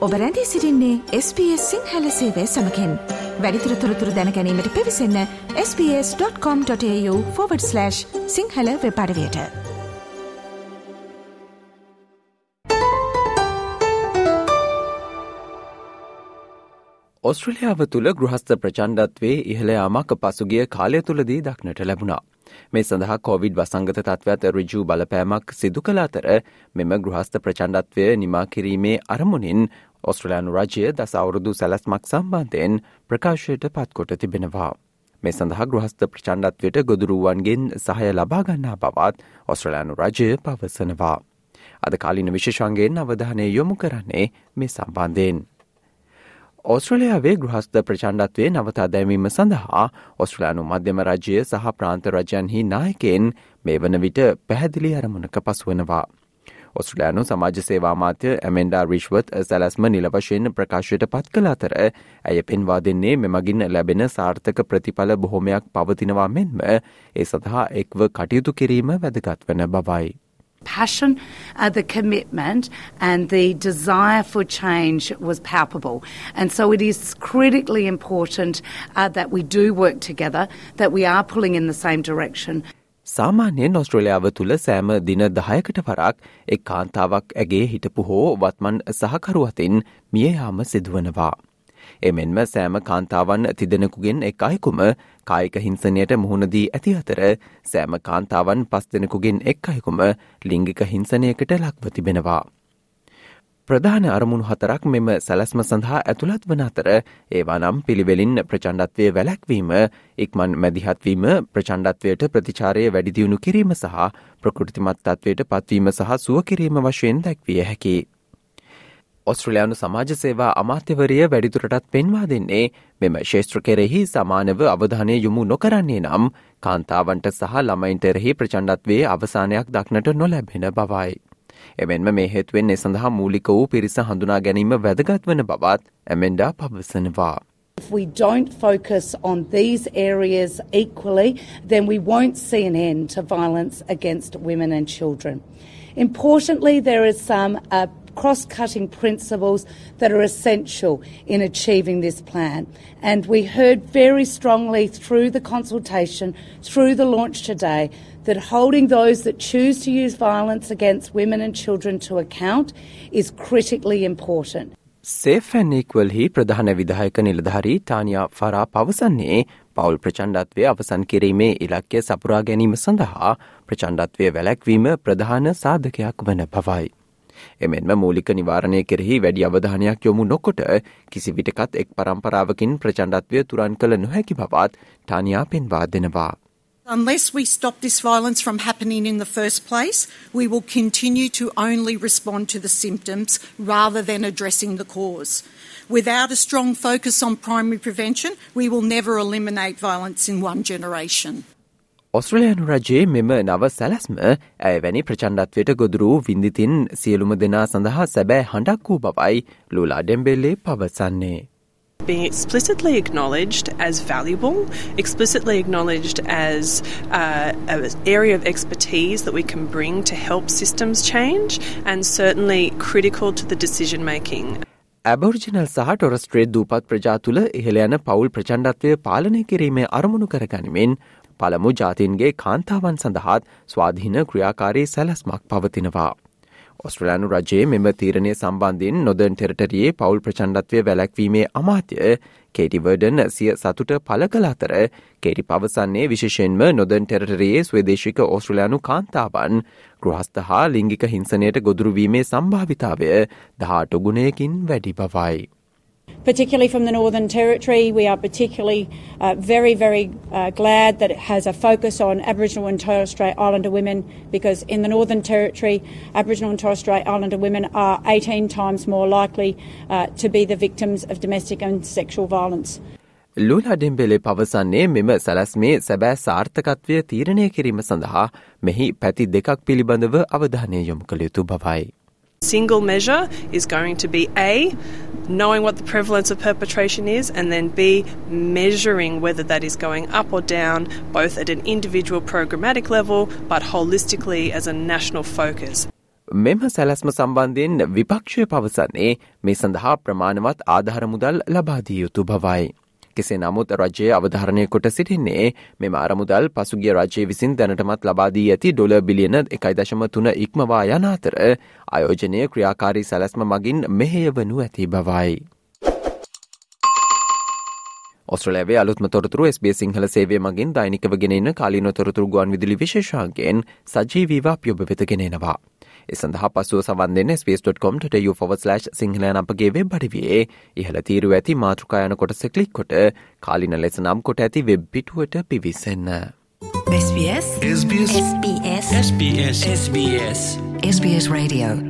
ඔබ රැඳී සිරින්නේ SBS සිංහල සේවය සමකෙන් වැඩිතුර තොරතුර දැනැනීමට පිවිසන්න ps.com.ta/ සිංහල වෙපඩවයට ඔස්ට්‍රලියාව තුළ ගෘහස්ත ප්‍රචණ්ඩත්වේ ඉහළයාමක් පසුගිය කාලය තුළදී දක්නට ලැබුණා. මේ සඳහා කෝවිඩ් වසංගත තත්ත්වත රිජූ බලපෑමක් සිදු කළ අතර මෙම ගෘහස්ත ප්‍රචණ්ඩත්වය නිමා කිරීමේ අරමුණින් ඔස්ට්‍රලයානු රජය දස අවුරුදු සැලස්මක් සම්බන්ධයෙන් ප්‍රකාශයට පත්කොට තිබෙනවා. මේ සඳහා ගෘහස්ත ප්‍රචණ්ඩත්වයට ගොදුරුවන්ගෙන් සහය ලබාගන්නා බවත් ඔස්ට්‍රලයානු රජය පවසනවා. අද කාලින විශේෂන්ගෙන් අවධානය යොමු කරන්නේ මේ සම්බන්ධයෙන්. ඔස්ට්‍රලයාාවේ ගෘහස්ත ප්‍රචණ්ඩත්වය නවතා දැමීම සඳහා ඔස්ට්‍රලයානු මධ්‍යම රජය සහ ප්‍රාන්ත රජයන්හි නායකෙන් මේ වන විට පැහැදිලි අරමුණක පසුවනවා. ඔස්ට්‍රලයානු සමාජ සේවාමාත්‍ය ඇමෙන්ඩා රිශ්වත් සැලස්ම නිලවශයෙන් ප්‍රකාශයට පත් කළ අතර ඇය පෙන්වා දෙන්නේ මෙමගින් ලැබෙන සාර්ථක ප්‍රතිඵල බොහොමයක් පවතිනවා මෙන්ම ඒ සඳහා එක්ව කටයුතු කිරීම වැදගත් වන බවයි. passion, uh, the commitment, and the desire for change was palpable. And so it is critically important uh, that we do work together, that we are pulling in the same direction. සාමාන්‍යයෙන් ඔස්ට්‍රලියාව තුළ සෑම දින දහයකට වරක් එක් කාන්තාවක් ඇගේ හිටපු හෝ වත්මන් සහකරුවතින් මියයාම සිදුවනවා. එමෙන්ම සෑම කාන්තාවන් තිදෙනෙකුගෙන් එක් අයකුම කායික හිංසනයට මුහුණදී ඇති අතර සෑම කාන්තාවන් පස් දෙනෙකුගෙන් එක් අයකුම ලිංගික හිංසනයකට ලක්ව තිබෙනවා. ප්‍රධාන අරමුණු හතරක් මෙම සැලස්ම සඳහා ඇතුළත් වන අතර ඒවා නම් පිළිවෙලින් ප්‍රචණ්ඩත්වය වැලැක්වීම ඉක්මන් මැදිහත්වීම ප්‍රචණ්ඩත්වයට ප්‍රතිචාරය වැඩිදියුණු කිරීම සහ ප්‍රකෘතිමත් තත්වයට පත්වීම සහ සුව කිරීම වශයෙන් දැක්විය හැකි. ඔස්ට්‍රලයානු සමාජ සේවා අමාත්‍යවරිය වැඩිතුරටත් පෙන්වා දෙන්නේ මෙම ශේෂත්‍ර කෙරෙහි සමානව අවධානය යොමු නොකරන්නේ නම් කාන්තාවන්ට සහ ළමයින්ටෙරෙහි ප්‍රචණ්ඩත්වේ අවසානයක් දක්නට නොලැබෙන බවයි. එමෙන්ම මේ හේතුවෙන් එ සඳහා මූලික වූ පිරිස හඳුනා ගැනීම වැදගත් වන බවත් ඇමෙන්ඩා පවසනවා. If we don't focus on these areas equally, then we won't see an end to violence against women and children. Importantly, there is some uh, cross cutting principles that are essential in achieving this plan. And we heard very strongly through the consultation, through the launch today, that holding those that choose to use violence against women and children to account is critically important. සේෆැන් ඉක්වල්හි ප්‍රධාන විදායක නිලධාරී ටානියා ෆරා පවසන්නේ පවුල් ප්‍රචණ්ඩත්වය අවසන් කිරීමේ ඉලක්කය සපුරා ගැනීම සඳහා ප්‍රචණ්ඩත්වය වැලැක්වීම ප්‍රධාන සාධකයක් වන බවයි. එමෙන්ම මූලික නිවාරණය කෙරෙහි වැඩි අවධානයක් යොමු නොකොට කිසි විටකත් එක් පරම්පරාවකින් ප්‍රචණ්ඩත්වය තුරන් කළ නොහැකි බවත් ටානියා පෙන්වා දෙනවා. Unless we stop this violence from happening in the first place, we will continue to only respond to the symptoms rather than addressing the cause. Without a strong focus on primary prevention, we will never eliminate violence in one generation. ඔස්ට්‍රලයානු රජයේ මෙම නව සැලැස්ම ඇය වැනි ප්‍රචණ්ඩත්වයට ගොදුරු විින්දිතින් සියලුම දෙනා සඳහා සැබෑ හඬක් වූ බවයි ලූලා ඩෙම්බෙල්ලේ පවසන්නේ. being explicitly acknowledged as valuable, explicitly acknowledged as uh, an area of expertise that we can bring to help systems change, and certainly critical to the decision making. ඇබෝරිජිනල් සහ ටොරස්ට්‍රේඩ් දූපත් ප්‍රජා තුළ ඉහළ යන පවුල් ප්‍රචණ්ඩත්වය පාලනය කිරීමේ අරමුණු කරගනිමින් පළමු ජාතින්ගේ කාන්තාවන් සඳහාත් ස්වාධීන ක්‍රියාකාරී සැලස්මක් පවතිනවා. ඔස්ට්‍රලයානු රජයේ මෙම තීරණය සම්බන්ධයෙන් නොදන් ටෙරටරයේ පවුල් ප්‍රචණ්ඩත්වය වැලැක්වීමේ අමාත්‍ය කේටිවර්ඩන් සිය සතුට පල කළ අතර කේටි පවසන්නේ විශේෂෙන්ම නොදන් ටෙරටරයේ ස්වදේශික ඔස්ට්‍රලයානු කාන්තාවන් ගෘහස්ත හා ලිංගික හිංසනයට ගොදුරුවීමේ සම්භාවිතාවය දහාට ගුණයකින් වැඩි බවයි. Particularly from the Northern Territory. We are particularly uh, very, very uh, glad that it has a focus on Aboriginal and Torres Strait Islander women because in the Northern Territory, Aboriginal and Torres Strait Islander women are 18 times more likely uh, to be the victims of domestic and sexual violence. ලූලා ඩෙම්බෙලේ පවසන්නේ මෙම සැලස්මේ සැබෑ සාර්ථකත්වය තීරණය කිරීම සඳහා මෙහි පැති දෙකක් පිළිබඳව අවධානය යොමු කළ යුතු බවයි. Single measure is going to be A, knowing what the prevalence of perpetration is, and then B, measuring whether that is going up or down, both at an individual programmatic level but holistically as a national focus. මෙම සැලැස්ම සම්බන්ධයෙන් විපක්ෂය පවසන්නේ මේ සඳහා ප්‍රමාණවත් ආධාර මුදල් ලබාදී යුතු බවයි. කෙසේ නමුත් රජය අවධාරණය කොට සිටින්නේ මෙම අරමුදල් පසුගිය රජය විසින් දැනටමත් ලබාදී ඇති ඩොල බිලියන එකයි දශම තුන ඉක්මවා යන අතර අයෝජනය ක්‍රියාකාරී සැලැස්ම මගින් මෙහෙය වනු ඇති බවයි. ඔස්ට්‍රලෑවේ අලුත්ම තොරතුරු ස්බේ සිංහල සේවය මගින් දෛනිකව ගෙනෙන කාලින තොරතුරු ගුවන් විදුලි විශේෂාන්ගෙන් සජීවීවා පියොබ වෙතගෙනෙනවා. එ සඳහා පසුව සවන් දෙන්න space.com.tu/ සිංහලයන අපගේ වෙබ් අඩිවේ ඉහළ තීරු ඇති මාතෘකායන කොටස කලික් කොට කාලින ලෙස නම් කොට ඇති වෙබ් පිටුවට පිවිසන්න. SBS SBS SBS SBS SBS SBS Radio